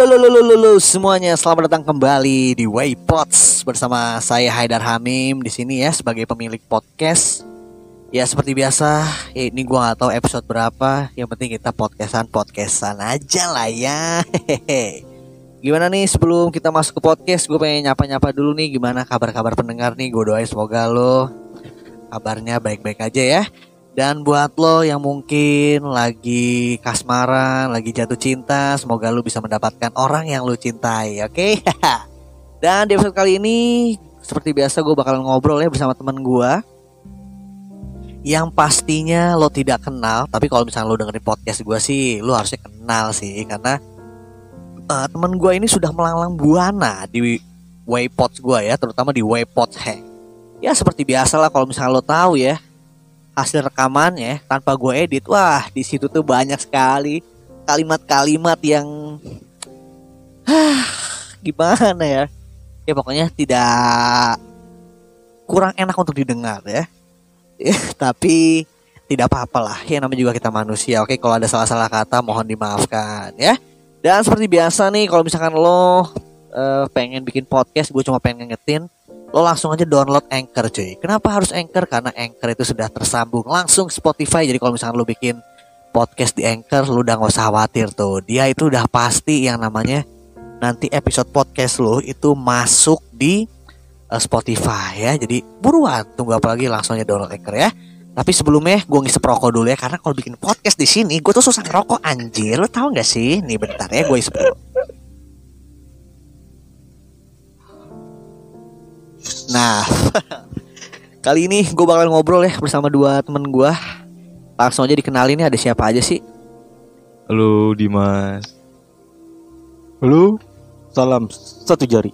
Halo, halo, halo, halo, semuanya. Selamat datang kembali di Waypods bersama saya Haidar Hamim di sini ya sebagai pemilik podcast. Ya seperti biasa, ya, ini gua nggak tahu episode berapa. Yang penting kita podcastan podcastan aja lah ya. Hehehe. Gimana nih sebelum kita masuk ke podcast, gue pengen nyapa-nyapa dulu nih. Gimana kabar-kabar pendengar nih? Gue doain semoga lo kabarnya baik-baik aja ya. Dan buat lo yang mungkin lagi kasmaran, lagi jatuh cinta, semoga lo bisa mendapatkan orang yang lo cintai, oke? Dan di episode kali ini, seperti biasa gue bakalan ngobrol ya bersama teman gue yang pastinya lo tidak kenal, tapi kalau misalnya lo dengerin podcast gue sih, lo harusnya kenal sih, karena uh, teman gue ini sudah melanglang buana di Waypods gue ya, terutama di Waypods Hang. Ya seperti biasa lah kalau misalnya lo tahu ya, hasil rekamannya tanpa gue edit wah di situ tuh banyak sekali kalimat-kalimat yang gimana ya? Ya pokoknya tidak kurang enak untuk didengar ya, ya tapi tidak apa-apa lah ya namanya juga kita manusia. Oke kalau ada salah-salah kata mohon dimaafkan ya. Dan seperti biasa nih kalau misalkan lo uh, pengen bikin podcast gue cuma pengen ngetin lo langsung aja download Anchor cuy. Kenapa harus Anchor? Karena Anchor itu sudah tersambung langsung Spotify. Jadi kalau misalnya lo bikin podcast di Anchor, lo udah gak usah khawatir tuh. Dia itu udah pasti yang namanya nanti episode podcast lo itu masuk di uh, Spotify ya. Jadi buruan tunggu apa lagi langsung aja download Anchor ya. Tapi sebelumnya gue ngisep rokok dulu ya karena kalau bikin podcast di sini gue tuh susah ngerokok anjir. Lo tau gak sih? Nih bentar ya gue isep dulu. Nah, kali ini gue bakal ngobrol ya bersama dua temen gue. Langsung aja dikenalin nih ada siapa aja sih? Halo Dimas. Halo, salam satu jari,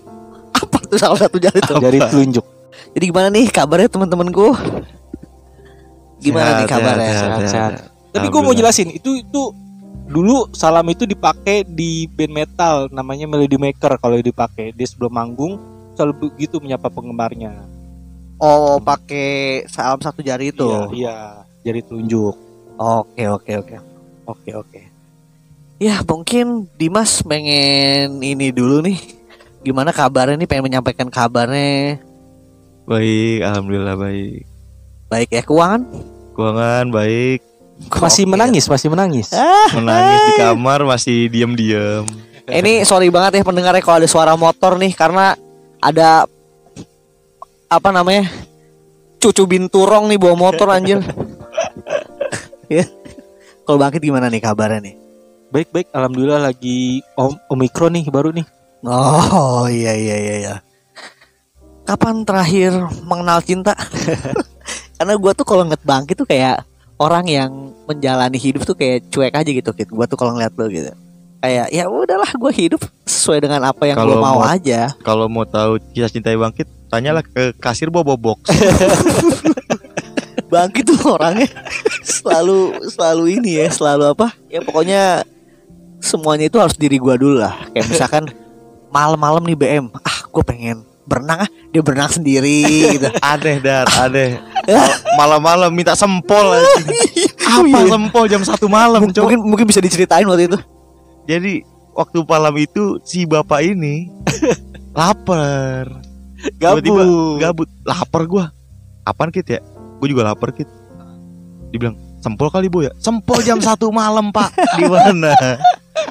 Apa tuh salah satu jari tuh? jari telunjuk. Jadi gimana nih kabarnya teman-temanku? Gimana Sehat, nih kabarnya? sehat, Sehat, sehat. sehat. Tapi gue mau jelasin itu itu dulu salam itu dipakai di band metal namanya Melody Maker kalau dipakai dia sebelum manggung selalu begitu menyapa penggemarnya. Oh, pakai salam satu jari itu. Iya, iya, jari telunjuk. Oke, oke, oke. Oke, oke. Ya, mungkin Dimas pengen ini dulu nih. Gimana kabarnya nih? Pengen menyampaikan kabarnya. Baik, alhamdulillah baik. Baik ya keuangan? Keuangan baik. Masih Oke. menangis, masih menangis. Ah, Menangis di kamar masih diem-diem. Ini sorry banget ya pendengarnya kalau ada suara motor nih karena ada apa namanya cucu binturong nih bawa motor anjir. ya. Kalau bangkit gimana nih kabarnya nih? Baik, baik. Alhamdulillah lagi om omikron nih baru nih. Oh iya iya iya. iya. Kapan terakhir mengenal cinta? Karena gua tuh kalau ngeliat bangkit tuh kayak orang yang menjalani hidup tuh kayak cuek aja gitu. Kit. Gua tuh kalau ngeliat lo gitu. Kayak ya udahlah gue hidup sesuai dengan apa yang gue mau mau- aja. Kalau mau tahu kisah cinta bangkit, tanyalah ke kasir bobo box. Bangkit tuh orangnya selalu selalu ini ya, selalu apa? Ya pokoknya semuanya itu harus diri gua dulu lah. Kayak misalkan malam-malam nih BM, ah gue pengen berenang ah, dia berenang sendiri gitu. aneh dar, aneh. Mal- Malam-malam minta sempol aja. Apa iya. sempol jam satu malam, mungkin mungkin bisa diceritain waktu itu. Jadi waktu malam itu si bapak ini lapar. Gabut. Tiba-tiba gabut, lapar gua. Apaan kit ya? Gue juga lapar kit. Dibilang sempol kali bu ya. Sempol jam satu malam pak. Di mana?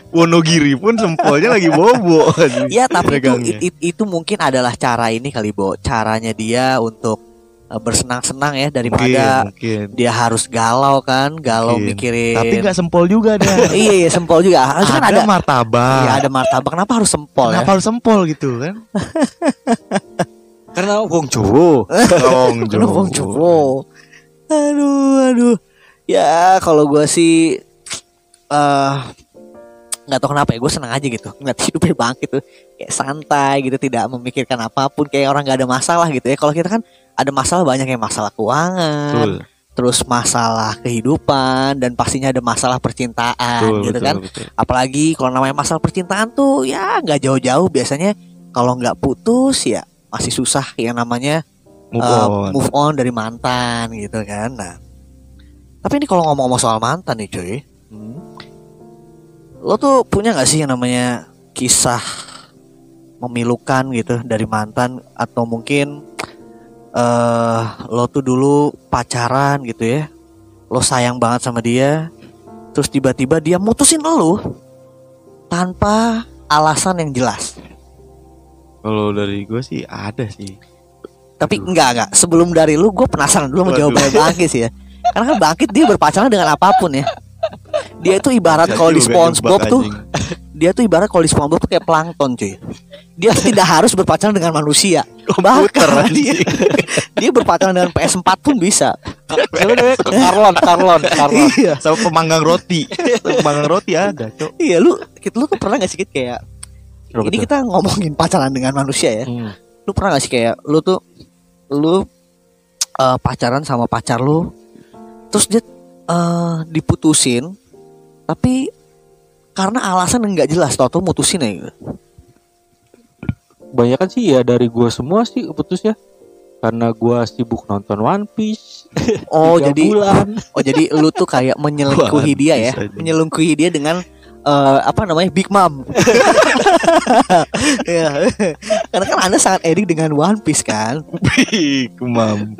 Wonogiri pun sempolnya lagi bobo. Iya, tapi itu, it- itu mungkin adalah cara ini kali, Bo. Caranya dia untuk bersenang-senang ya daripada mungkin. dia harus galau kan, galau Mungkin. mikirin. Tapi nggak sempol juga dah. iya, iya, sempol juga. Harusnya kan ada, ada martabak. Iya, ada martabak. Kenapa harus sempol Kenapa ya? harus sempol gitu kan? Karena wong Kenapa Bang Jowo? Aduh, aduh. Ya, kalau gua sih eh nggak tahu kenapa ya gue senang aja gitu ngeliat hidupnya bangkit tuh kayak santai gitu tidak memikirkan apa pun kayak orang nggak ada masalah gitu ya kalau kita kan ada masalah banyak yang masalah keuangan Betul. terus masalah kehidupan dan pastinya ada masalah percintaan Betul, gitu betul, kan betul. apalagi kalau namanya masalah percintaan tuh ya nggak jauh-jauh biasanya kalau nggak putus ya masih susah yang namanya Move uh, on. move on dari mantan gitu kan nah tapi ini kalau ngomong-ngomong soal mantan nih cuy Hmm. Lo tuh punya nggak sih yang namanya kisah memilukan gitu dari mantan? Atau mungkin eh lo tuh dulu pacaran gitu ya lo sayang banget sama dia terus tiba-tiba dia mutusin lo tanpa alasan yang jelas? Kalau dari gue sih ada sih. tapi enggak enggak sebelum dari lu gue penasaran dulu Waduh. jawabannya Bangkit sih ya. Karena kan Bangkit dia berpacaran dengan apa pun ya dia itu ibarat kalau di SpongeBob tuh dia tuh ibarat kalau di SpongeBob tuh kayak plankton cuy dia tidak harus berpacaran dengan manusia bahkan dia, dia berpacaran dengan PS4 pun bisa? Carlon, Carlon, Carlon. iya sama pemanggang roti. Sama pemanggang roti ada, Cok. iya lu kita lu tuh pernah gak sih kayak Betul. ini kita ngomongin pacaran dengan manusia ya Hmm. lu pernah gak sih kayak lu tuh lu eh, pacaran sama pacar lu terus dia eh, diputusin tapi karena alasan yang nggak jelas tau tuh mutusin ya gitu. Banyakan sih ya dari gua semua sih putusnya. Karena gua sibuk nonton One Piece. oh jadi bulan. oh jadi lu tuh kayak menyelingkuhi dia ya menyelingkuhi dia dengan eh, apa namanya Big Mom ya karena kan anda sangat edik dengan One Piece kan Kumam.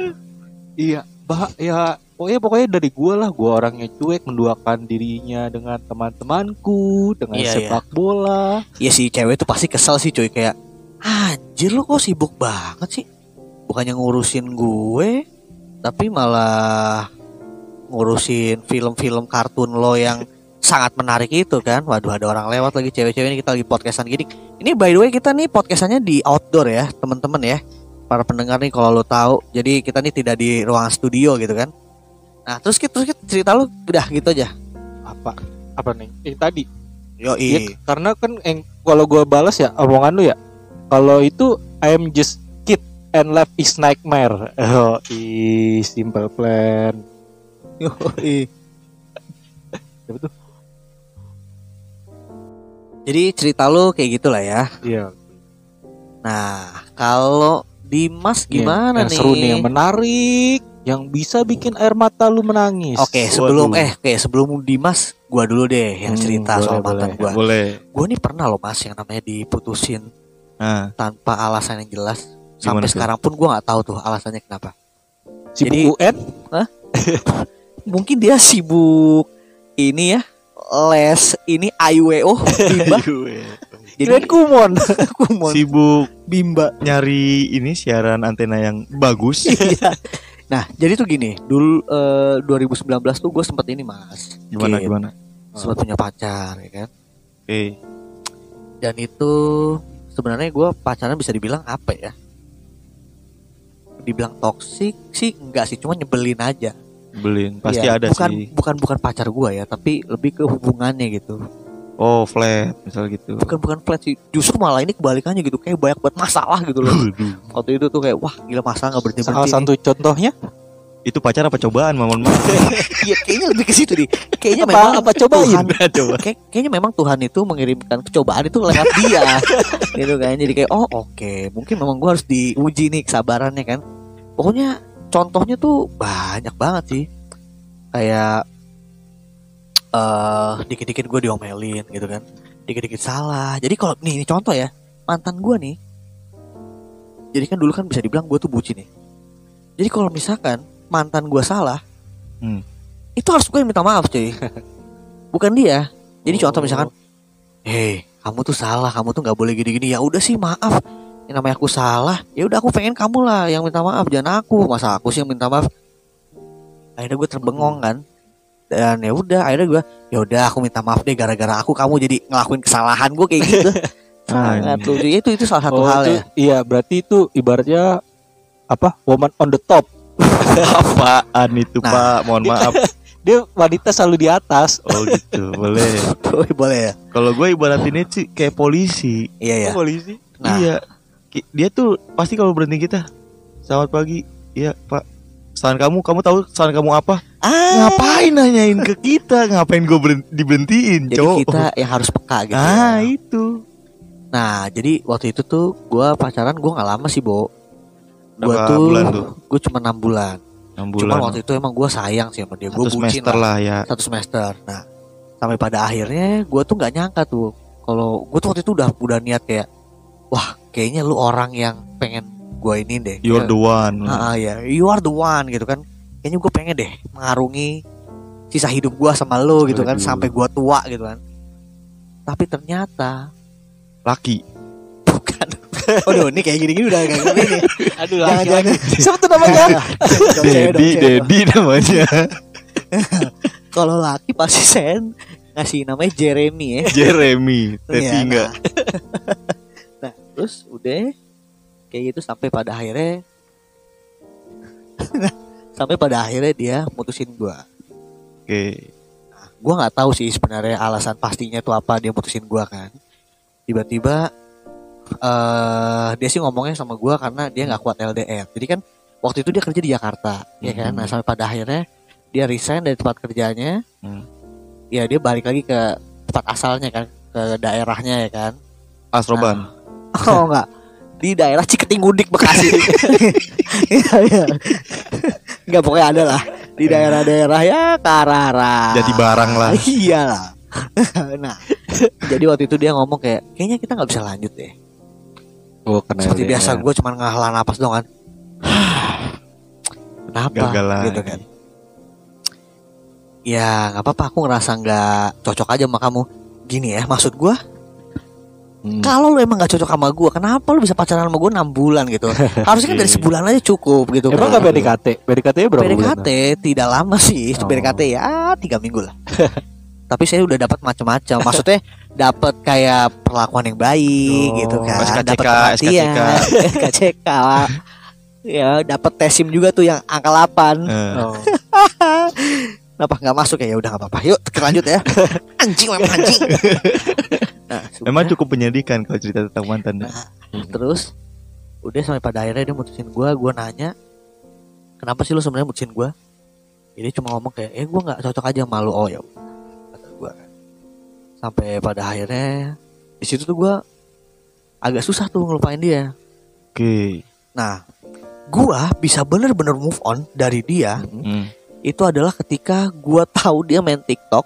Iya, bah ya pokoknya pokoknya dari gua lah, gua orangnya cuek menduakan dirinya dengan teman-temanku, dengan Iya, sepak bola. Iya sih cewek tuh pasti kesel sih cuy. Kayak anjir lu kok sibuk banget sih? Bukannya ngurusin gue tapi malah ngurusin film-film kartun lo yang sangat menarik itu kan. Waduh ada orang lewat lagi cewek-cewek ini kita lagi podcastan gini. Ini by the way kita nih podcastannya di outdoor ya teman-teman ya. Para pendengar nih kalau lo tahu. Jadi kita nih tidak di ruangan studio gitu kan nah terus kita terus kita cerita lu udah gitu aja Apa? Apa nih? Yang tadi. yo Ya, karena kan yang kalau gua balas ya omongan lu ya. Kalau itu I'm just kid and life is nightmare. Oh, i simple plan. Siapa tuh? jadi cerita lu kayak gitulah ya Iya. Nah, kalau Dimas gimana yang, nih? Yang seru nih, yang menarik, yang bisa bikin air mata lu menangis. Oke, sebelum Waduh. eh oke, sebelum Dimas, gua dulu deh yang Hmm, cerita boleh, soal boleh. mantan gua. Boleh. Gua nih pernah loh Mas yang namanya diputusin Nah, tanpa alasan yang jelas. Sampai Gimana sekarang pun gua nggak tahu tuh alasannya kenapa. Sibuk Jadi- UN? Mungkin dia sibuk ini ya les ini IWO Bimba. Jadi kumon. kumon sibuk Bimba. nyari ini siaran antena yang bagus. Nah, jadi tuh gini, dulu eh, 2019 tuh gue sempat ini mas, Gimana Kit. gimana? sempat punya pacar, ya kan? Oke. dan itu sebenarnya gue pacaran bisa dibilang apa ya dibilang toksik sih enggak sih cuma nyebelin aja Belin. Pasti Iya, ada bukan sih. bukan bukan pacar gue ya tapi lebih ke hubungannya gitu Oh, flat misal gitu. bukan bukan flat sih. Justru malah ini kebalikannya gitu. Kayak banyak banget masalah gitu loh. Waktu itu tuh kayak wah gila masalah nggak berhenti Salah satu contohnya? Itu pacar apa cobaan, Mamon? iya kayaknya lebih ke situ nih kayaknya Apa- memang apa cobain? Tuhan, coba. kayak- kayaknya memang Tuhan itu mengirimkan cobaan itu lewat dia. Gitu kan. Jadi kayak oh oke. Mungkin memang gua harus diuji nih kesabarannya kan. Pokoknya contohnya tuh banyak banget sih. Kayak eh dikit-dikit gue diomelin gitu kan. Dikit-dikit salah. Jadi kalau nih ini contoh ya. Mantan gua nih. Jadi kan dulu kan bisa dibilang gue tuh bucin nih. Jadi kalau misalkan mantan gua salah Hmm. itu harus gue yang minta maaf cuy. Bukan dia. Jadi contoh misalkan hei kamu tuh salah. Kamu tuh nggak boleh gini-gini. Ya udah sih maaf. Yang namanya aku salah. Ya udah aku pengen kamu lah yang minta maaf. Jangan aku. Masa aku sih yang minta maaf? Akhirnya gue terbengong kan dan ya udah akhirnya gue ya udah aku minta maaf deh gara-gara aku kamu jadi ngelakuin kesalahan gue kayak gitu sangat lucu itu itu salah satu Oh, hal itu- ya Iya, berarti itu ibaratnya apa? Woman on the top. Apaan itu, Nah. Pak? Mohon maaf. Dia wanita selalu di atas. Oh gitu, boleh. boleh ya Kalau gue ibaratinnya sih kayak polisi. iya ya polisi. nah Iya. Dia tuh pasti kalau berhenti kita. Selamat pagi. Iya, Pak. Saran kamu, kamu tahu saran kamu apa? ah Ngapain nanyain ke kita? Ngapain gue berhenti, diberhentiin, jadi cowok? kita yang harus peka gitu Ah, ya. itu. Nah, jadi waktu itu tuh gua pacaran gua nggak lama sih, Bo. Gua Berapa tuh tuh? gue cuma enam bulan. 6 Cuma bulan. waktu itu emang gua sayang sih sama dia. Gue bucin semester lah. lah ya. Satu semester. Nah, sampai pada akhirnya gue tuh nggak nyangka tuh kalau gue tuh waktu itu udah udah niat kayak wah kayaknya lu orang yang pengen gue ini deh You're Kayak, the one. Ah, ya you are the one gitu kan kayaknya gue pengen deh mengarungi sisa hidup gue sama lo gitu kan Waduh. sampai gue tua gitu kan tapi ternyata Laki. bukan Waduh ini kayak gini-gini udah kayak gini nih Aduh, Jangan, laki jangan. lagi. Siapa tuh namanya? Dedi. Dedi namanya. Kalau laki pasti saya ngasih namanya Jeremy ya Jeremy. Iya, Teti enggak. nah. nah terus udah kayak gitu sampai pada akhirnya sampai pada akhirnya dia mutusin gua Oke. gua nggak tahu sih sebenarnya alasan pastinya tuh apa dia mutusin gua kan tiba-tiba eh dia sih ngomongnya sama gua karena dia nggak kuat LDR jadi kan waktu itu dia kerja di Jakarta ya kan Mhm. nah sampai pada akhirnya dia resign dari tempat kerjanya Hmm. ya dia balik lagi ke tempat asalnya kan ke daerahnya ya kan Asroban. Oh enggak di daerah Ciketing Gudik Bekasi. Iya iya. Enggak pokoknya ada lah di daerah-daerah ya ke arah-arah. Jadi barang lah. Iya lah. nah, jadi waktu itu dia ngomong kayak kayaknya kita nggak bisa lanjut deh. Oh, kena Seperti biasa gue cuma ngalah napas doang kan. Kenapa? Gagal lagi. Gitu kan. Ya nggak apa-apa aku ngerasa nggak cocok aja sama kamu. Gini ya maksud gue Hmm. kalau lu emang gak cocok sama gue kenapa lu bisa pacaran sama gue 6 bulan gitu harusnya kan dari sebulan aja cukup gitu Emang kan. gak PDKT? PDKT berapa bulan? PDKT tidak lama sih Oh. PDKT ya tiga minggu lah tapi saya udah dapat macam-macam maksudnya dapat kayak perlakuan yang baik Oh. gitu kan SKCK, dapat perhatian SKCK ya dapat tesim juga tuh yang angka 8 Eh, Oh. kenapa nggak masuk ya ya udah nggak apa-apa yuk lanjut ya anjing memang anjing nah, Memang cukup menyedihkan kalau cerita tentang mantan. Nah, terus udah sampai pada akhirnya dia mutusin gua gua nanya kenapa sih lu sebenarnya mutusin gua jadi cuma ngomong kayak eh gua nggak cocok aja sama lu oh ya kata gua sampai pada akhirnya di situ tuh gua agak susah tuh ngelupain dia Oke. nah gua bisa bener-bener move on dari dia Hmm. itu adalah ketika gua tahu dia main TikTok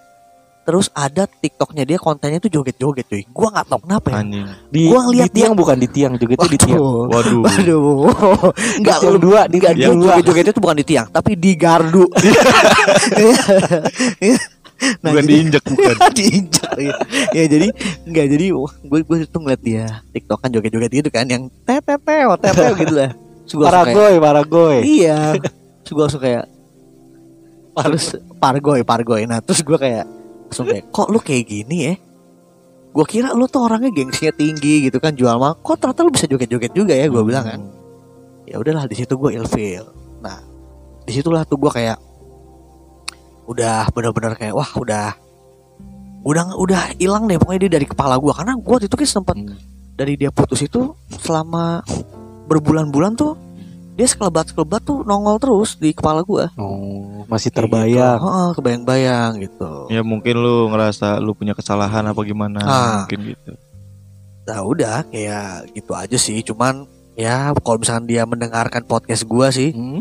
terus ada TikToknya dia kontennya tuh joget-joget cuy gua nggak tahu kenapa ya Anjing. Di, Gua ngeliat di tiang bukan di tiang juga itu di tiang. Waduh. Waduh. Enggak Di tiang dua, di enggak dia dua. joget-joget itu bukan di tiang, tapi di gardu. nah, Bukan jadi, diinjek bukan. diinjak gitu. Ya jadi enggak jadi gue gue tuh ngeliat dia TikTok kan joget-joget gitu kan yang teteteo teteo gitu lah. Paragoy, paragoy. Iya. Terus gue langsung kayak terus pargoy pargoy. Nah, terus gue kayak langsung kayak kok lu kayak gini ya? Gue kira lu tuh orangnya gengsinya tinggi gitu kan jual mah. Kok ternyata lu bisa joget-joget juga ya? Gue bilang kan. Ya udahlah di situ gue ilfeel. Nah, di situlah tuh gue kayak udah bener-bener kayak wah udah udah udah hilang deh pokoknya dia dari kepala gue karena gue itu kan sempat Hmm. dari dia putus itu selama berbulan-bulan tuh dia sekelebat-sekelebat tuh nongol terus di kepala gua. Oh, masih terbayang. Heeh, kebayang-bayang gitu. Ya mungkin lu ngerasa lu punya kesalahan apa gimana Ah. mungkin gitu. Nah, udah kayak gitu aja sih. Cuman ya kalau misalkan dia mendengarkan podcast gua sih, Hmm?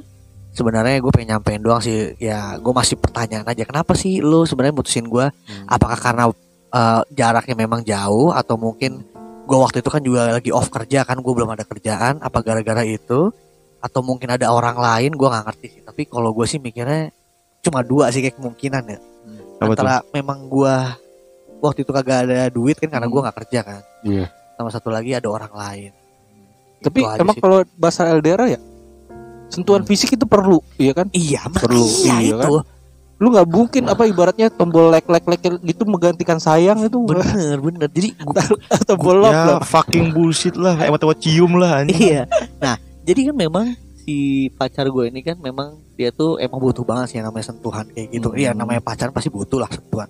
sebenarnya gue pengen nyampein doang sih. Ya, gue masih pertanyaan aja kenapa sih lu sebenarnya mutusin gua? Hmm. Apakah karena eh, jaraknya memang jauh atau mungkin gua waktu itu kan juga lagi off kerja kan, gue belum ada kerjaan. Apa gara-gara itu? Atau mungkin ada orang lain? Gua nggak ngerti sih. Tapi kalau gue sih mikirnya cuma dua sih kayak kemungkinan ya. Tuh? Antara memang gua waktu itu kagak ada duit kan karena gua nggak kerja kan. Iya. Sama satu lagi ada orang lain. Tapi Itu emang kalau bahasa LDR ya sentuhan fisik itu perlu, iya kan? iya perlu, iya, iya itu Lu nggak mungkin apa ibaratnya tombol like like like gitu menggantikan sayang itu bener bener. Jadi gua, tombol love ya lah. fucking bullshit lah, emang tuh cium lah anjing. iya. Nah jadi kan memang si pacar gue ini kan memang dia tuh emang butuh banget sih yang namanya sentuhan kayak gitu. Hmm. Iya namanya pacaran pasti butuh lah sentuhan.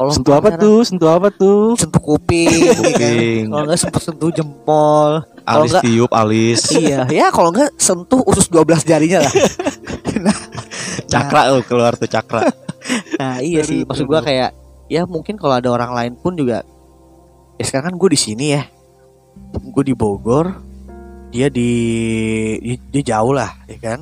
Kalau Sentuh apa tuh? Sentuh apa tuh? Sentuh kuping. ya kan? Kuping. Kalau nggak sempet sentuh jempol. Alis enggak tiup alis. iya ya kalau nggak sentuh usus 12 jarinya lah. Cakra lu keluar tuh cakra. Nah iya sih maksud gua kayak ya mungkin kalau ada orang lain pun juga ya sekarang kan gue di sini ya gue di Bogor dia di dia, dia jauh lah ya kan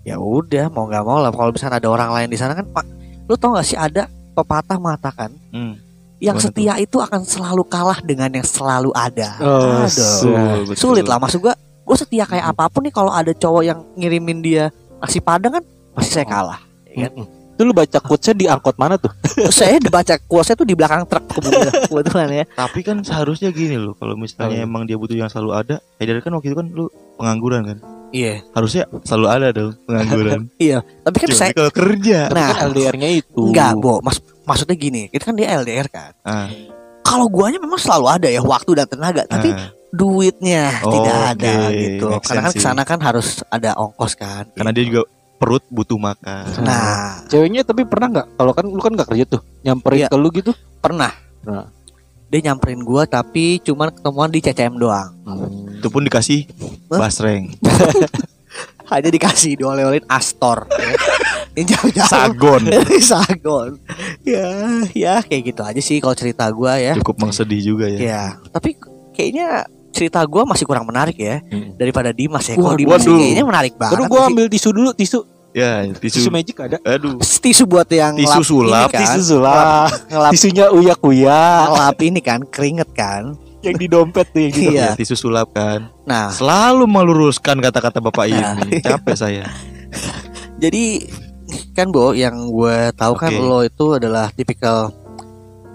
ya udah mau nggak mau lah kalau misalnya ada orang lain di sana kan pak lu tau gak sih ada pepatah mengatakan Hmm. yang setia itu akan selalu kalah dengan yang selalu ada. Oh, Aduh. Betul. Sulit lah maksud gua. Gue setia kayak apa pun nih kalau ada cowok yang ngirimin dia nasi padang kan pasti saya kalah. Ya kan? Itu lu baca quotes-nya di angkot mana tuh? saya dibaca kuasnya tuh di belakang truk kebetulan, kebetulan ya. Tapi kan seharusnya gini loh, kalau misalnya Oh. emang dia butuh yang selalu ada, Haidar kan waktu itu kan lu pengangguran kan. Iya. Harusnya selalu ada dong pengangguran. Tapi kan saya kalau kerja, nah Kan LDR-nya itu. enggak, Bo. Mas maksudnya gini, itu kan dia LDR kan. ah, Kalau guanya memang selalu ada ya waktu dan tenaga, tapi ah, duitnya Oh, tidak ada gitu. Make Karena kan ke sana kan harus ada ongkos kan. karena dia juga perut butuh makan. Nah, Ceweknya tapi pernah nggak? Kalau kan lu kan nggak kerja tuh, nyamperin Iya. ke lu gitu. pernah. Nah. Dia nyamperin gua tapi cuman ketemuan di CCM doang. Itu pun dikasih basreng, Hanya dikasih dioleh-olehin Astor. ya. Ini jauh-jauh. sagon. Sagon. Ya, ya kayak gitu aja sih kalau cerita gua ya. Cukup mengsedih juga ya. Ya, tapi kayaknya cerita gua masih kurang menarik ya Hmm. daripada Dimas ya. Kalau. Dimas Waduh. kayaknya menarik banget. Baru gua sih. ambil tisu dulu, tisu. Ya, Tisu tisu. magic ada. Aduh. tisu buat yang Tisu sulap, ini kan, Tisu sulap. ngelap Tisunya uyak-uyak ngelap ini kan keringet kan. yang di dompet tuh yang di dompet. Iya. Ya, tisu sulap kan. Nah, Selalu meluruskan kata-kata bapak Nah. ini. Capek saya. jadi kan Bo yang gue tahu kan Oke. lo itu adalah tipikal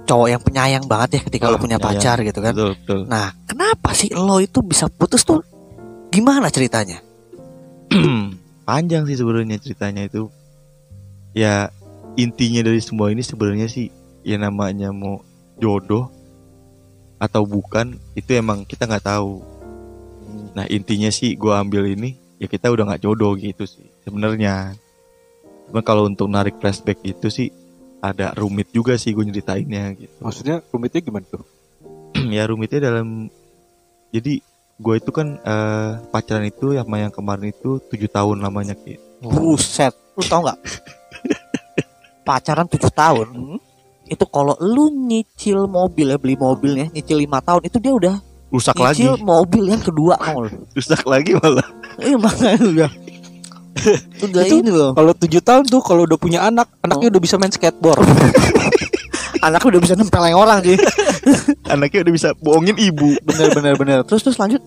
cowok yang penyayang banget ya ketika lo Ah, punya penyayang. pacar gitu kan. Betul, betul. Nah, kenapa sih lo itu bisa putus tuh? Gimana ceritanya? Panjang sih sebenarnya ceritanya itu. Ya intinya dari semua ini sebenarnya sih ya namanya mau jodoh atau bukan itu emang kita nggak tahu. Nah intinya sih gua ambil ini ya kita udah nggak jodoh gitu sih sebenarnya. Cuma kalau untuk narik flashback itu sih ada rumit juga sih gue nyeritainnya gitu. Maksudnya rumitnya gimana tuh? ya rumitnya dalam jadi gue itu kan eh, pacaran itu sama yang kemarin itu tujuh tahun lamanya Ki. Buset, lu tau nggak? Pacaran 7 tahun. Hmm? Itu kalau lu nyicil mobil ya, beli mobil ya, nyicil lima tahun itu dia udah rusak lagi nyicil mobil yang kedua mau rusak lagi malah Iya makanya udah. udah Itu- ini loh. Kalau tujuh tahun tuh kalau udah punya anak, anaknya udah bisa main skateboard. Anaknya udah bisa nempel yang orang sih. anaknya udah bisa bohongin ibu bener bener bener. Terus terus lanjut.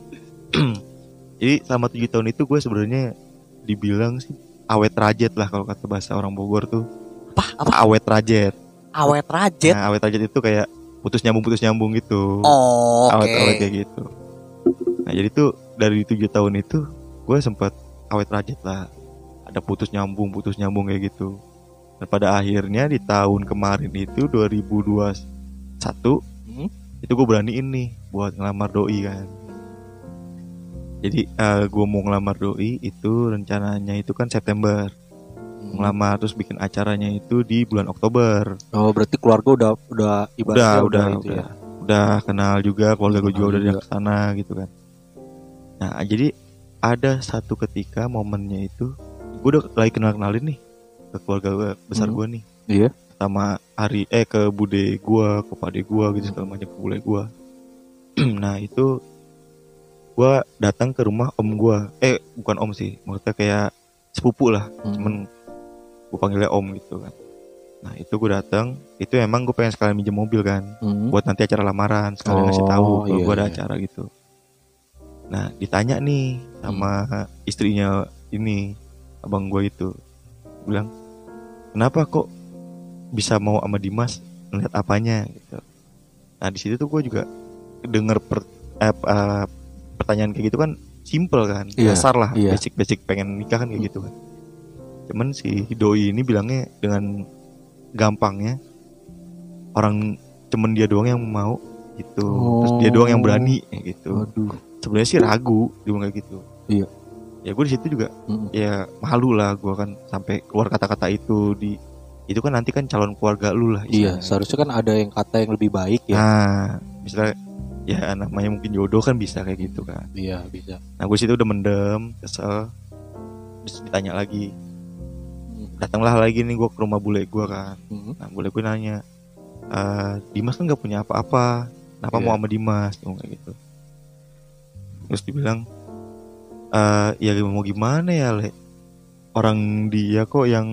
jadi selama tujuh tahun itu gue sebenarnya dibilang sih awet rajet lah kalau kata bahasa orang Bogor tuh Apa? Apa? awet rajet Awet rajet. nah awet rajet itu kayak putus nyambung putus nyambung gitu Oh, awet awet kayak gitu nah jadi tuh dari tujuh tahun itu gue sempat awet rajet lah ada putus nyambung putus nyambung kayak gitu. Dan pada akhirnya di tahun kemarin itu 2021 Hmm. itu gue beraniin nih buat ngelamar doi kan. Jadi gue mau ngelamar doi itu rencananya itu kan September. Ngelamar terus bikin acaranya itu di bulan Oktober. Oh, berarti keluarga udah udah udah ibaratnya udah itu udah, ya. udah kenal juga keluarga gue juga udah dari sana gitu kan. Nah jadi ada satu ketika momennya itu gue udah lagi kenal kenalin nih ke keluarga gua, besar Hmm. gue nih Iya. sama hari eh ke bude gue ke pade gue gitu segala macam ke bule gue nah itu gue datang ke rumah om gue eh bukan om sih maksudnya kayak sepupu lah Hmm. cuman gue panggilnya om gitu kan nah itu gue datang itu emang gue pengen sekalian minjem mobil kan Hmm. buat nanti acara lamaran sekalian ngasih Oh, tahu kalau iya, gue ada iya. acara gitu nah ditanya nih sama istrinya ini abang gue itu. Bilang kenapa kok bisa mau sama Dimas ngeliat apanya? Gitu. Nah di situ tuh gue juga denger per, eh, eh, pertanyaan kayak gitu kan simple kan Iya, dasar lah iya. basic basic pengen nikah kan kayak gitu kan. Cuman si doi ini bilangnya dengan gampangnya orang cuman dia doang yang mau gitu. Terus dia doang yang berani kayak gitu. Sebenarnya sih ragu dia kayak gitu. Iya. Ya gue di situ juga Mm. ya malu lah gue kan sampai keluar kata-kata itu di itu kan nanti kan calon keluarga lu lah Iya, seharusnya kan ada yang kata yang lebih baik ya. nah misalnya ya namanya mungkin jodoh kan bisa kayak gitu kan Iya, bisa. nah gue situ udah mendem kesel terus ditanya lagi datanglah lagi nih gue ke rumah bule gue kan Hmm. nah bule gue nanya "Eh, Dimas kan nggak punya apa-apa kenapa Iya. mau sama Dimas Dia ngomong kayak gitu terus dibilang "Eh, ya mau gimana ya le? Orang dia kok yang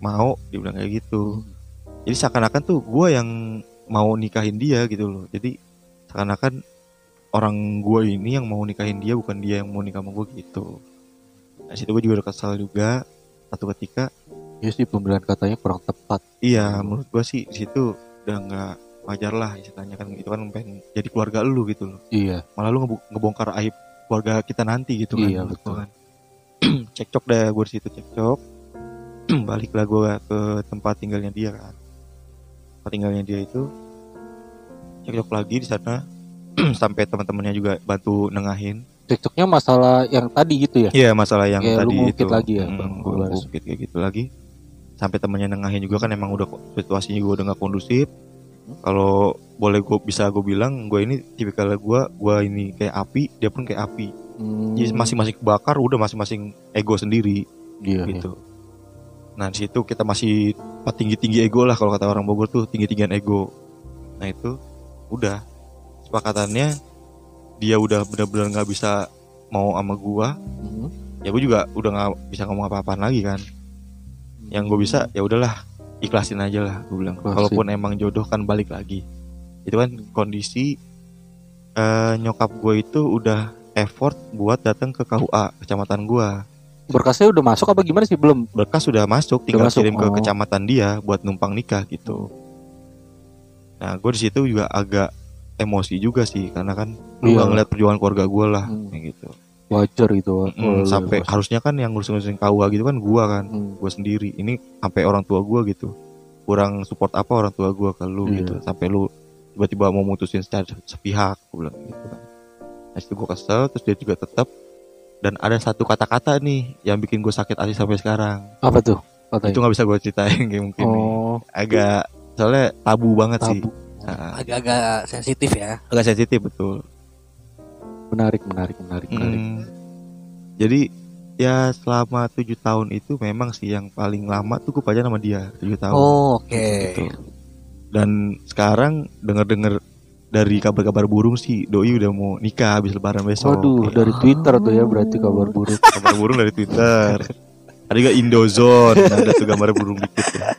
mau dia bilang kayak gitu. Jadi seakan-akan tuh gue yang mau nikahin dia gitu loh. Jadi seakan-akan orang gue ini yang mau nikahin dia bukan dia yang mau nikah sama gue gitu. Nah situ gue juga udah kesal juga. Satu ketika Ya sih pembelian katanya kurang tepat. iya menurut gue sih di situ udah nggak wajar lah istilahnya kan. Itu kan pengen jadi keluarga lu gitu loh. Iya. malah lu ngebongkar aib keluarga kita nanti gitu kan Iya, betul. kan. cekcok deh gue situ cekcok baliklah gue ke tempat tinggalnya dia kan tempat tinggalnya dia itu cekcok lagi di sana sampai teman-temannya juga bantu nengahin Cekcoknya masalah yang tadi gitu ya. Iya masalah yang Kayak tadi itu lagi ya, Mm, Baras. ngungkit kayak gitu lagi sampai temannya nengahin juga kan emang udah situasinya gue udah nggak kondusif kalau boleh gue bisa gue bilang gue ini tipikal gue gue ini kayak api dia pun kayak api. Hmm, jadi masing-masing kebakar udah masing-masing ego sendiri iya, iya. gitu. Nah di situ kita masih tinggi tinggi ego lah kalau kata orang Bogor tuh tinggi tinggian ego. Nah itu udah. Sepakatannya dia udah benar-benar nggak bisa mau sama gua. Hmm. ya gue juga udah nggak bisa ngomong apa-apaan lagi kan. Yang gue bisa ya udahlah ikhlasin aja lah gue bilang Ikhlasin. kalaupun emang jodoh kan balik lagi itu kan kondisi eh, nyokap gue itu udah effort buat datang ke KUA kecamatan gua Berkasnya udah masuk apa gimana sih belum? berkas sudah masuk tinggal masuk, kirim ke oh. kecamatan dia buat numpang nikah gitu nah gue di situ juga agak emosi juga sih karena kan lu Iya. ngeliat perjuangan keluarga gue lah Hmm. kayak gitu Wajar gitu. Mm, Oh, sampai harusnya kan yang ngurusin-ngurusin KUA gitu kan gua kan Hmm. gue sendiri ini sampai orang tua gua gitu kurang support apa orang tua gua ke lu Iya. gitu sampai lu tiba-tiba mau mutusin secara sepihak gue bilang gitu kan nah situ gue kesel terus dia juga tetap dan ada satu kata-kata nih yang bikin gue sakit hati sampai sekarang Apa tuh? Katanya. itu nggak bisa gue ceritain kayak mungkin nih. oh, agak soalnya tabu banget sih tabu. Nah, Agak-agak sensitif ya. agak sensitif betul Menarik, menarik, menarik, menarik. Hmm, jadi ya selama tujuh tahun itu memang sih yang paling lama tuh gue pacaran sama dia tujuh tahun Oh, oke. gitu. dan sekarang denger-denger dari kabar-kabar burung sih doi udah mau nikah habis lebaran besok Waduh, Iya. dari Twitter tuh ya berarti kabar buruk. kabar burung dari Twitter ada juga Indozone ada tuh gambar burung dikit ya.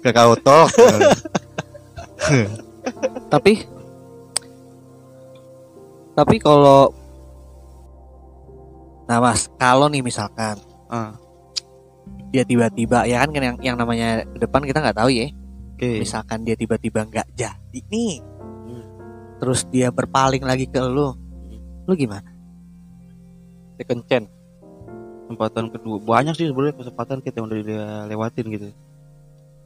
Kakao Talk Tapi Tapi kalau Nah, Mas, kalau nih misalkan ah, dia tiba-tiba ya kan yang yang namanya ke depan kita nggak tahu ya. oke Misalkan dia tiba-tiba nggak jadi nih. Terus dia berpaling lagi ke lu. Lu gimana? Second chance. kesempatan kedua banyak sih sebenarnya kesempatan kita yang udah dia lewatin gitu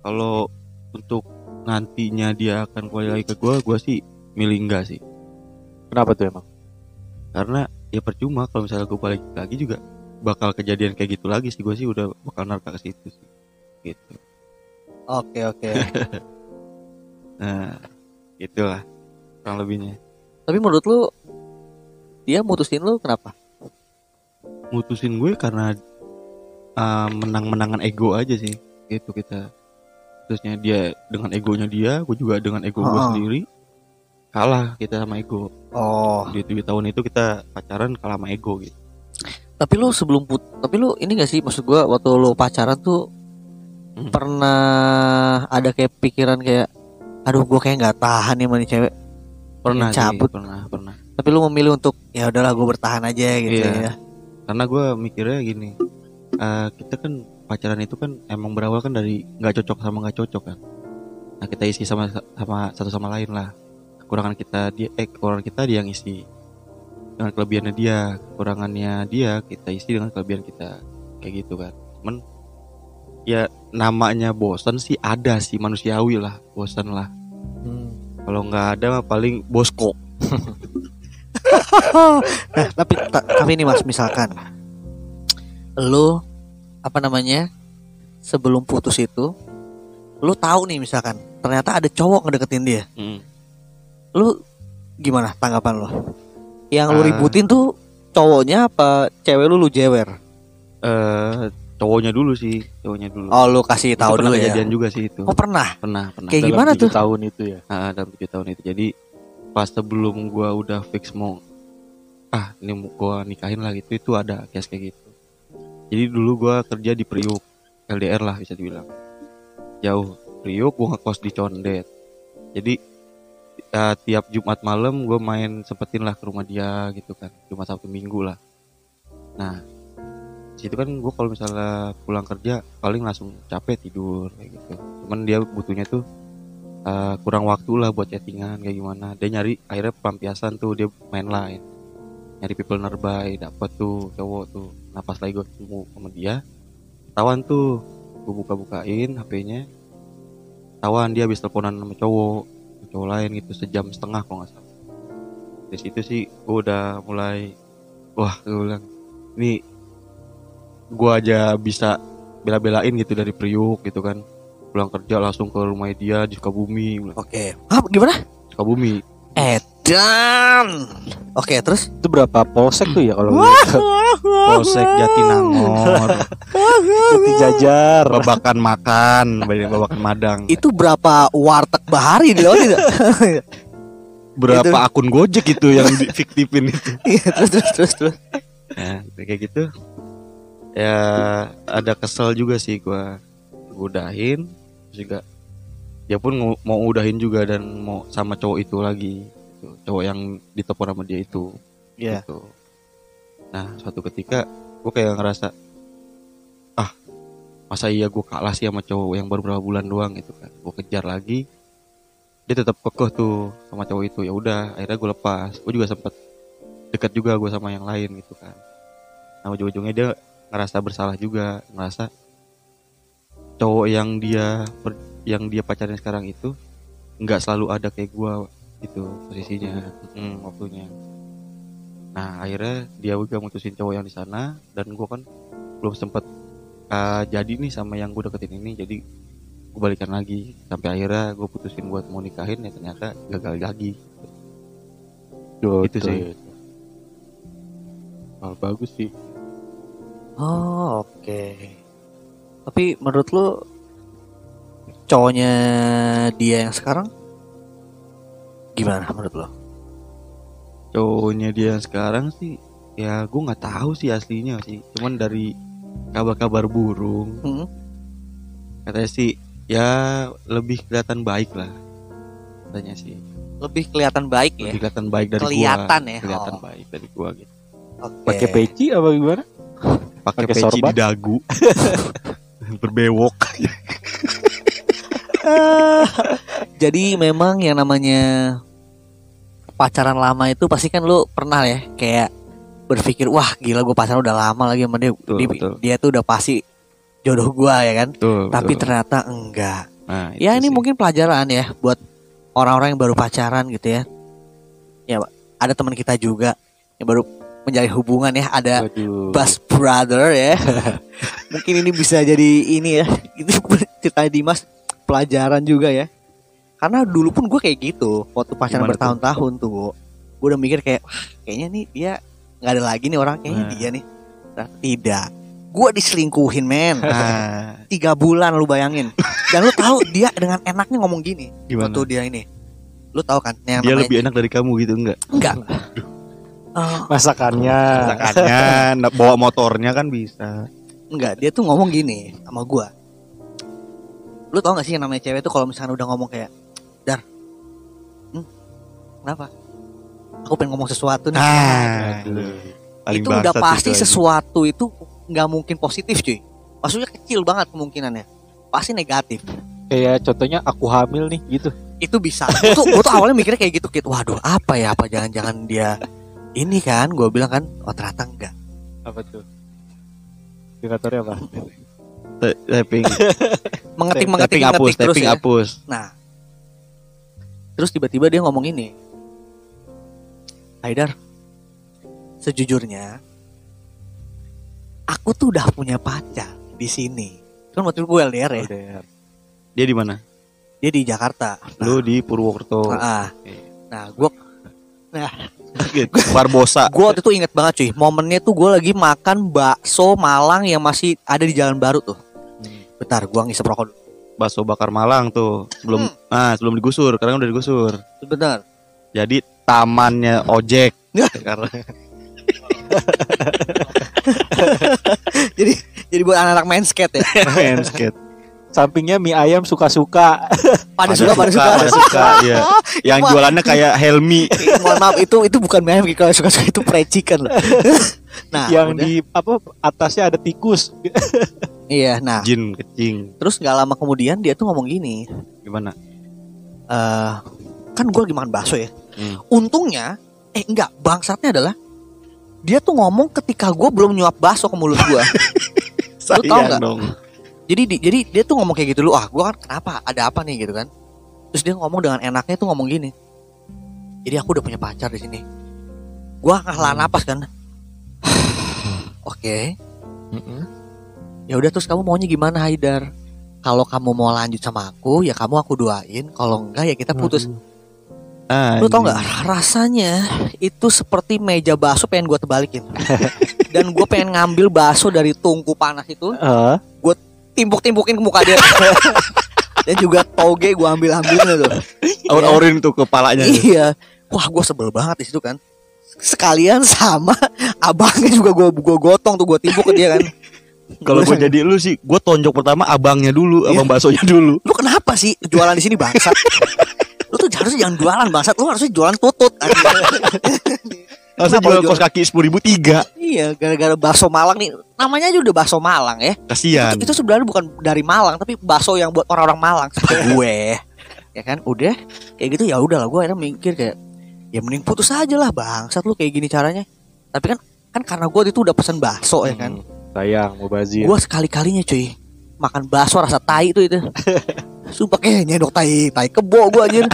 kalau untuk nantinya dia akan kembali lagi ke gua gua sih milih enggak sih Kenapa tuh emang? karena ya percuma kalau misalnya gue balik lagi juga bakal kejadian kayak gitu lagi sih gue sih udah bakal narka ke situ sih gitu Oke, oke. nah itulah kurang lebihnya Tapi menurut lu dia mutusin lu kenapa? mutusin gue karena uh, menang-menangan ego aja sih gitu kita terusnya dia dengan egonya dia gue juga dengan ego gue Oh. sendiri kalah kita sama ego. Oh, di tujuh tahun itu kita pacaran kalah sama ego gitu. Tapi lu sebelum put tapi lu ini gak sih maksud gua waktu lu pacaran tuh Hmm. pernah ada kayak pikiran kayak aduh gua kayak nggak tahan nih sama nih cewek. Pernah cabut. pernah pernah. Tapi lu memilih untuk ya udahlah gue bertahan aja gitu Iya. ya. Karena gue mikirnya gini eh, kita kan pacaran itu kan emang berawal kan dari nggak cocok sama nggak cocok kan. Nah kita isi sama sama satu sama lain lah kekurangan kita dia eh kekurangan kita dia yang isi dengan kelebihannya dia kekurangannya dia kita isi dengan kelebihan kita. Kayak gitu kan. Cuman ya namanya bosan sih ada sih manusiawi lah bosan lah. Hmm. kalau nggak ada mah paling bosko. Nah tapi ta- tapi ini mas misalkan. Lu apa namanya sebelum putus itu lu tahu nih misalkan ternyata ada cowok ngedeketin dia. Hmm. Lu gimana tanggapan lu? Yang lu Ah. ributin tuh cowoknya apa cewek lu lu jewer? Eh cowoknya dulu sih cowoknya dulu. Oh lu kasih tahu pernah dulu ya? kejadian juga sih itu. Oh pernah? Pernah pernah. Kayak Dalam gimana tuh? tahun itu ya. Ah, dalam tujuh tahun itu. Jadi pas sebelum gua udah fix mau ah ini mau gua nikahin lah gitu itu ada case kayak gitu. Jadi dulu gua kerja di Priuk LDR lah bisa dibilang. Jauh. Priuk gue ngekos di Condet. Jadi eh, tiap Jumat malam gue main sempetin lah ke rumah dia gitu kan. Jumat Sabtu Minggu lah. Nah situ kan gue kalau misalnya pulang kerja paling langsung capek tidur kayak gitu. Cuman dia butuhnya tuh eh, kurang waktu lah buat chattingan kayak gimana. Dia nyari akhirnya pelampiasan tuh dia main lain. Nyari people nearby dapet tuh cowok tuh. Nah pas lagi gue ketemu sama dia tawan tuh. Gue buka-bukain HP-nya tawan dia habis teleponan sama cowok cowok lain gitu sejam setengah kalau nggak salah dari situ sih gue udah mulai wah gue bilang ini gue aja bisa bela-belain gitu dari Priuk gitu kan pulang kerja langsung ke rumah dia di Sukabumi Oke. Ah, gimana? Sukabumi Edan. Oke, terus? Itu berapa polsek tuh ya kalau? Polsek Jatinangor Putih jajar. babakan makan babakan madang Itu berapa warteg bahari di laut tidak? berapa akun gojek itu yang fiktifin itu Iya, terus terus terus terus. ya kayak gitu ya ada kesel juga sih gua udahin juga dia pun mau- mau udahin juga dan mau sama cowok itu lagi gitu. cowok yang ditelepon sama dia itu Iya. gitu. nah suatu ketika gua kayak ngerasa ah masa iya gua kalah sih sama cowok yang baru berapa bulan doang gitu kan gua kejar lagi dia tetap kekeh tuh sama cowok itu ya udah akhirnya gue lepas gue juga sempet dekat juga gue sama yang lain gitu kan nah ujung-ujungnya dia ngerasa bersalah juga ngerasa cowok yang dia yang dia pacarin sekarang itu nggak selalu ada kayak gue gitu posisinya hmm, waktunya. Nah akhirnya dia juga mutusin cowok yang di sana dan gue kan belum sempet uh, jadi nih sama yang gue deketin ini jadi gue balikan lagi. Sampai akhirnya gue putusin buat mau nikahin ya ternyata gagal lagi. Duh, Itu sih. Hal bagus sih. Oh, oke. Tapi menurut lu cowoknya dia yang sekarang gimana menurut lo? cowoknya dia yang sekarang sih ya gue nggak tahu sih aslinya sih cuman dari kabar-kabar burung Hmm? katanya sih ya lebih kelihatan baik lah katanya sih Lebih kelihatan baik ya. lebih kelihatan baik dari Kelihatan gua ya? kelihatan Oh. baik dari gua gitu Oke. Pakai peci apa gimana? pakai Pakai peci sorban? di dagu berbewok Jadi memang yang namanya pacaran lama itu pasti kan lu pernah ya kayak berpikir wah gila gue pacaran udah lama lagi sama dia Betul, dia, betul. dia tuh udah pasti jodoh gua ya kan tuh tapi betul. ternyata enggak nah, ya ini sih. mungkin pelajaran ya buat orang-orang yang baru pacaran gitu ya ya ada teman kita juga yang baru menjalin hubungan ya ada Waduh. best brother ya mungkin ini bisa jadi ini ya itu cerita Dimas pelajaran juga ya karena dulu pun gue kayak gitu waktu pacaran bertahun-tahun tuh gue udah mikir kayak "Wah, kayaknya nih dia nggak ada lagi nih orang kayaknya Nah. dia nih. Ternyata tidak. Gue diselingkuhin men. Ah, tiga bulan lu bayangin. Dan lu tahu dia dengan enaknya ngomong gini gimana? waktu dia ini. Lu tahu kan yang dia lebih enak dari kamu gitu enggak? Enggak. Eh, Masakannya. Masakannya nah, bawa motornya kan bisa. Enggak dia tuh ngomong gini sama gua. Lu tau gak sih yang namanya cewek tuh kalau misalnya udah ngomong kayak dar. Hmm, kenapa? Aku pengen ngomong sesuatu nih. Ah. Aduh. paling itu udah pasti itu aja. sesuatu itu nggak mungkin positif cuy. Maksudnya kecil banget kemungkinannya. Pasti negatif. Kayak contohnya aku hamil nih gitu. itu bisa. Gue tuh, gua tuh awalnya mikirnya kayak gitu gitu waduh apa ya? Apa jangan-jangan dia ini kan? Gue bilang kan oh ternyata enggak. Apa tuh? Indikatornya apa? Typing mengetik mengetik hapus mengetik terus ya. hapus. Nah terus tiba-tiba dia ngomong ini. Haidar sejujurnya aku tuh udah punya pacar di sini. Kan waktu itu gue LDR ya? LDR. dia di mana? Dia di Jakarta. Lu di Purwokerto. Nah, nah gue Barbosa. Gue waktu itu inget banget cuy. Momennya tuh gue lagi makan bakso Malang yang masih ada di Jalan Baru tuh. Bentar gue ngisep rokok dulu bakso bakar Malang tuh sebelum Hmm. ah sebelum digusur karena udah digusur. Bentar jadi tamannya ojek. Karena jadi jadi buat anak-anak main skate ya? Main skate Sampingnya mie ayam suka-suka. pada suka pada suka pada suka ya. Yang Wah. jualannya kayak Helmi. Eh, mohon maaf itu itu bukan meme kalau suka suka itu precikan loh nah yang udah. di apa atasnya ada tikus. iya nah Jin kecing. terus nggak lama kemudian dia tuh ngomong gini Gimana? eh kan gue lagi makan bakso ya Hmm. untungnya eh enggak bangsatnya adalah dia tuh ngomong ketika gue belum nyuap bakso ke mulut gue tahu Sayang nggak? Jadi di- jadi dia tuh ngomong kayak gitu lu ah gue kan kenapa? Ada apa nih? Gitu kan. Terus dia ngomong dengan enaknya tuh ngomong gini. Jadi aku udah punya pacar di sini. Gue ngalah napas kan. Oke. Ya udah terus kamu maunya gimana Haidar? Kalau kamu mau lanjut sama aku ya kamu aku doain. Kalau enggak ya kita putus. Ah, lu tau nggak? Rasanya itu seperti meja bakso pengen gue tebalikin. Dan gue pengen ngambil bakso dari tungku panas itu. Eh, timpuk-timpukin ke muka dia. Dan juga toge gue ambil ambilnya tuh Aur-aurin tuh kepalanya. iya. Wah gue sebel banget di situ kan. Sekalian sama abangnya juga gue gue gotong tuh gue timpuk ke dia kan. Kalau Gua gue jadi lu sih, gue tonjok pertama abangnya dulu, Iya. abang baksonya dulu. lu kenapa sih jualan di sini bangsat? Lu tuh harusnya jangan jualan bangsat. Lu harusnya jualan tutut Masa jual kos kaki sepuluh ribu? Tiga, iya gara-gara bakso Malang nih. Namanya aja udah bakso Malang ya. Kasihan. itu, itu sebenarnya bukan dari Malang tapi bakso yang buat orang-orang Malang. Gue. Ya kan? Udah kayak gitu ya udah lah gue akhirnya mikir kayak ya mending putus aja lah bangsat lu kayak gini caranya. Tapi kan kan karena gue itu udah pesen bakso ya kan? Hmm, sayang mau bazir. gue sekali kalinya cuy makan bakso rasa tai itu itu. Sumpah kayak nyendok tai tai kebo gue anjir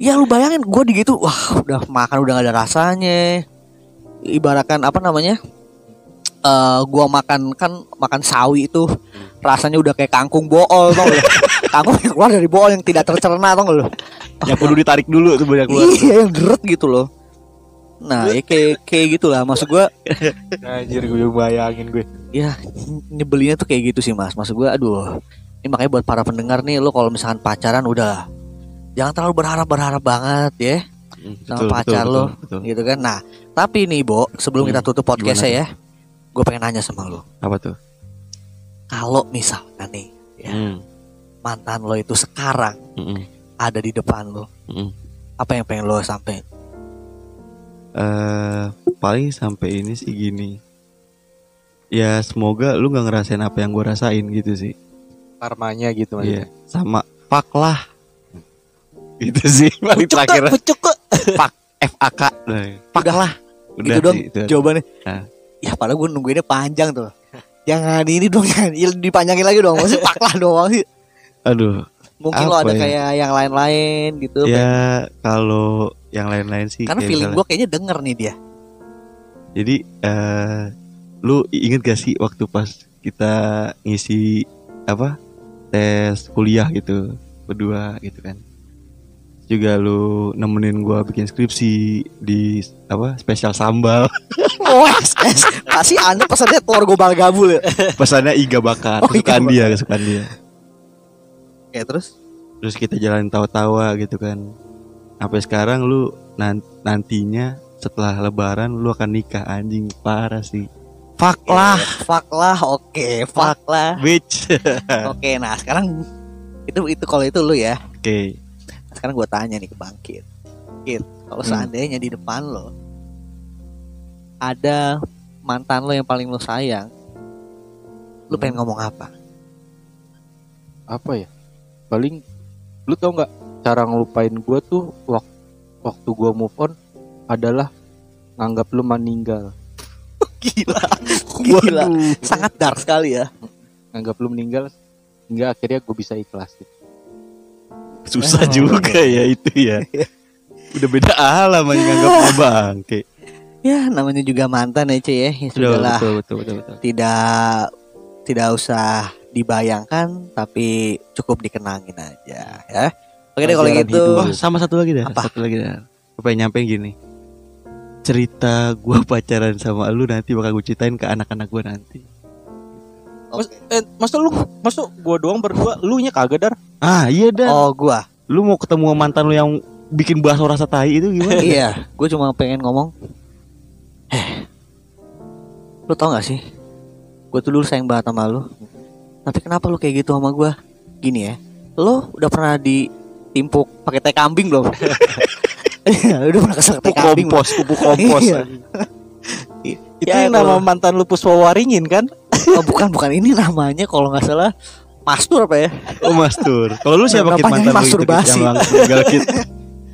ya lu bayangin gue digitu wah udah makan udah gak ada rasanya. Ibaratkan apa namanya eh gua makan kan makan sawi itu rasanya udah kayak kangkung bool tau lu? Kangkung yang keluar dari bool yang tidak tercerna tau lu? Yang perlu ditarik dulu tuh banyak keluar. iya yang deret gitu loh. Nah ya kayak kayak gitulah maksud gua Anjir gue bayangin gue. ya nyebelinnya tuh kayak gitu sih mas. Maksud gue aduh ini makanya buat para pendengar nih lo kalau misalkan pacaran udah jangan terlalu berharap berharap banget ya Hmm, sama pacar lo betul. gitu kan nah tapi nih Bo sebelum Hmm, kita tutup podcastnya ya gue pengen nanya sama lo Apa tuh? kalau misalkan nih ya, Hmm, mantan lo itu sekarang hmm, ada di depan lo hmm. apa yang pengen lo sampai Eh, paling sampai ini sih gini. Ya semoga lu nggak ngerasain apa yang gue rasain gitu sih. Karmanya gitu Iya, sama fuck lah. Itu sih paling terakhir. Fuck FAK. Nah, Fuck Udah. lah. Udah itu dong itu. jawabannya Nah. ya padahal gue nungguinnya panjang tuh jangan ini dong jangan dipanjangin lagi dong masih pak lah doang sih Aduh, mungkin lo ada ya? kayak yang lain-lain gitu ya kalau yang lain-lain sih karena kayak feeling gue kayaknya denger nih dia Jadi eh lu inget gak sih waktu pas kita ngisi apa tes kuliah gitu berdua gitu kan? Juga lu nemenin gua bikin skripsi di apa spesial sambal. Wah, es, pasti anda pesannya telur gobal gabul ya. Pesannya iga bakar, Oh, iga kesukaan bakar. dia, kesukaan dia. Oke terus? Terus kita jalan tawa-tawa gitu kan. Sampai sekarang lu nan- nantinya setelah lebaran lu akan nikah anjing parah sih. Fuck lah, Fuck lah, oke, fuck lah. bitch. Oke, nah sekarang itu itu kalau itu lu ya. Oke. Sekarang gue tanya nih ke Bangkit. Kit, kalau Hmm. seandainya di depan lo ada mantan lo yang paling lo sayang, lu pengen ngomong apa? apa ya paling lu tau nggak cara ngelupain gue tuh waktu waktu gue move on adalah nganggap lu meninggal Gila, gila, Waduh. sangat dark sekali ya. nganggap lu meninggal hingga akhirnya gue bisa ikhlas gitu. Susah Oh, juga ya itu ya. Udah beda alam aja nganggap lu bangke. Ya namanya juga mantan ya Ci ya. Ya Betul, sudahlah. betul, betul, betul, betul. tidak tidak usah dibayangkan tapi cukup dikenangin aja ya. Oke deh kalau gitu. hidup. Oh, sama satu lagi dah. Apa? Satu lagi dah. Gue pengen nyampein gini. Cerita gua pacaran sama lu nanti bakal gue ceritain ke anak-anak gua nanti. Mas, eh, masa lu masa gue doang berdua lu nya kagak dar Ah, iya dah. Oh gua. Lu mau ketemu mantan lu yang bikin bakso rasa tai itu gimana? iya, gue cuma pengen ngomong. Eh, lu tau gak sih? Gue tuh dulu sayang banget sama lu. Tapi kenapa lu kayak gitu sama gue? gini ya. Lo udah pernah ditimpuk pakai teh kambing belum? Iya, udah pernah kesel teh kambing. kompos, pupuk kompos. Iya. Itu Ya, yang nama kalau- mantan lu Puspa Waringin kan? Oh, bukan bukan ini namanya kalau nggak salah Mastur apa ya? Oh Mastur. Kalau lu siapa kit mantan lu itu yang meninggal kit?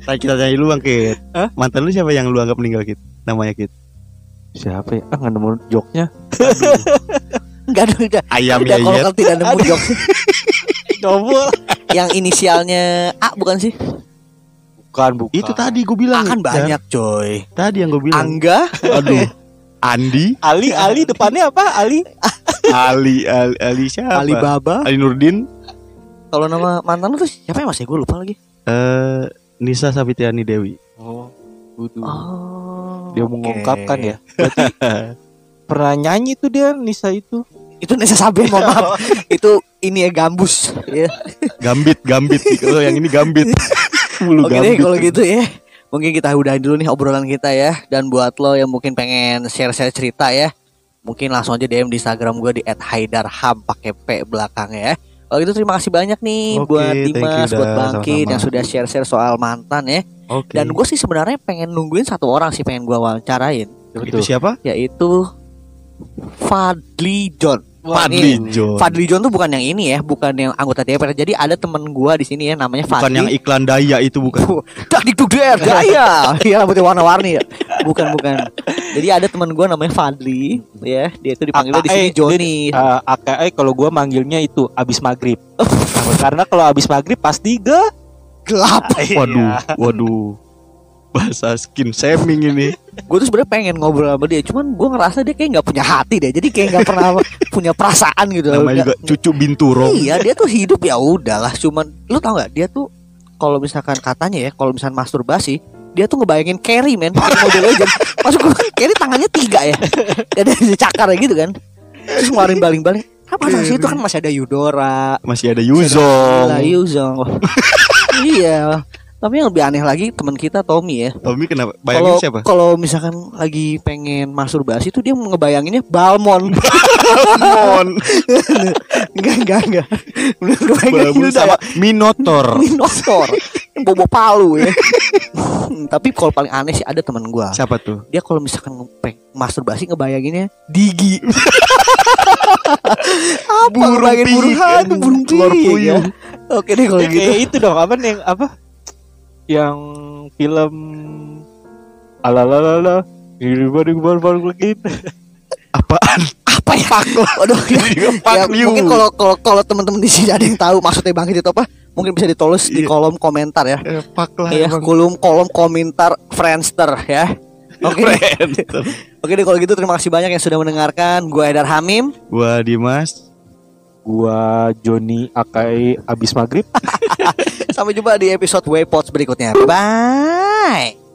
Nah, kita tanya lu bang kit. Hah? Mantan lu siapa yang lu anggap meninggal kit? Namanya kit. Siapa ya? Ah nggak nemu joknya. Enggak ada udah. Ayam Udah kalau kalau tidak nemu jok Coba. yang inisialnya A bukan sih? Bukan, bukan. Itu tadi gue bilang. A kan Jan. banyak coy. Tadi yang gue bilang. Angga, Aduh. Andi, Ali, Ali depannya apa? Ali. Ali, Ali, Ali siapa? Alibaba. Ali Nurdin, Kalau nama mantan lu tuh siapa ya Mas? Ya gue lupa lagi. eh Nisa Sabitiani Dewi. Oh, butuh. Oh. Dia oke. mengungkapkan ya. Berarti pernah nyanyi tuh dia Nisa itu. Itu Nesa Saben, mohon maaf. itu ini ya gambus ya. Gambit, Gambit. Kalau yang ini Gambit. Oke deh Gambit. kalau gitu ya. Mungkin kita udahin dulu nih obrolan kita ya. Dan buat lo yang mungkin pengen share-share cerita ya, mungkin langsung aja DM di Instagram gue di @haidarham pakai P belakangnya ya. Kalau gitu terima kasih banyak nih Oke, buat thank you, Dimas, buat sama-sama. yang sudah share-share soal mantan ya. Oke. Dan gue sih sebenarnya pengen nungguin satu orang sih pengen gue wawancarain, itu siapa? yaitu Fadli John. Fadli John. Fadli John tuh bukan yang ini ya, bukan yang anggota DPR. Jadi ada temen gua di sini ya namanya Bukan Fadli. yang iklan daya itu bukan. Dak dik duk der, gaya. Iya rambutnya warna-warni ya. Bukan bukan. Jadi ada teman gua namanya Fadli, ya. Dia itu dipanggilnya di sini AKE, Johnny. Eh, AKA kalau gua manggilnya itu abis maghrib. Karena kalau abis maghrib pasti ge Gelap. Waduh, waduh. Bahasa skin shaming ini. Gue tuh sebenarnya pengen ngobrol sama dia, cuman gua ngerasa dia kayak nggak punya hati deh. Jadi kayak nggak pernah punya perasaan gitu. Namanya juga cucu Binturo. Iya, dia tuh hidup ya udahlah. Cuman lu tau nggak? Dia tuh kalau misalkan katanya ya, kalau misalkan masturbasi, dia tuh ngebayangin Carrie men pakai Mobile Legends. Masuk gue Carrie tangannya tiga ya, ada cakar gitu kan. Terus ngeluarin baling-baling. Apa sih itu kan masih ada Yudora, Masih ada Yuzong. Yuzong. iya. Tapi yang lebih aneh lagi teman kita Tommy ya. Tommy kenapa? Kalau Bayangin siapa? kalau misalkan lagi pengen masturbasi tuh dia ngebayanginnya Balmon. Mon. enggak enggak enggak. Babu udah sama ya. Minotaur. Minotaur yang bobo palu ya. Tapi kalau paling aneh sih ada teman gua. Siapa tuh? Dia kalau misalkan ngepeng masturbasi ngebayanginnya digi. Apa Burung ngebayangin burung hantu, burung puyuh. ya. Oke deh kalau gitu. kayak itu dong apa nih apa yang film ala la la la gitu Apaan? Apa ya? Ya, Fuck ya, you. mungkin kalau kalau kalau teman-teman di sini ada yang tahu maksudnya Bang itu apa? Mungkin bisa ditulis di kolom komentar ya. Fuck lah emang. kolom kolom komentar Friendster ya. Oke. Oke deh kalau gitu terima kasih banyak yang sudah mendengarkan. Gue Edar Hamim. Gua Dimas. gua Joni Akai abis maghrib Sampai jumpa di episode Waypods berikutnya. Bye.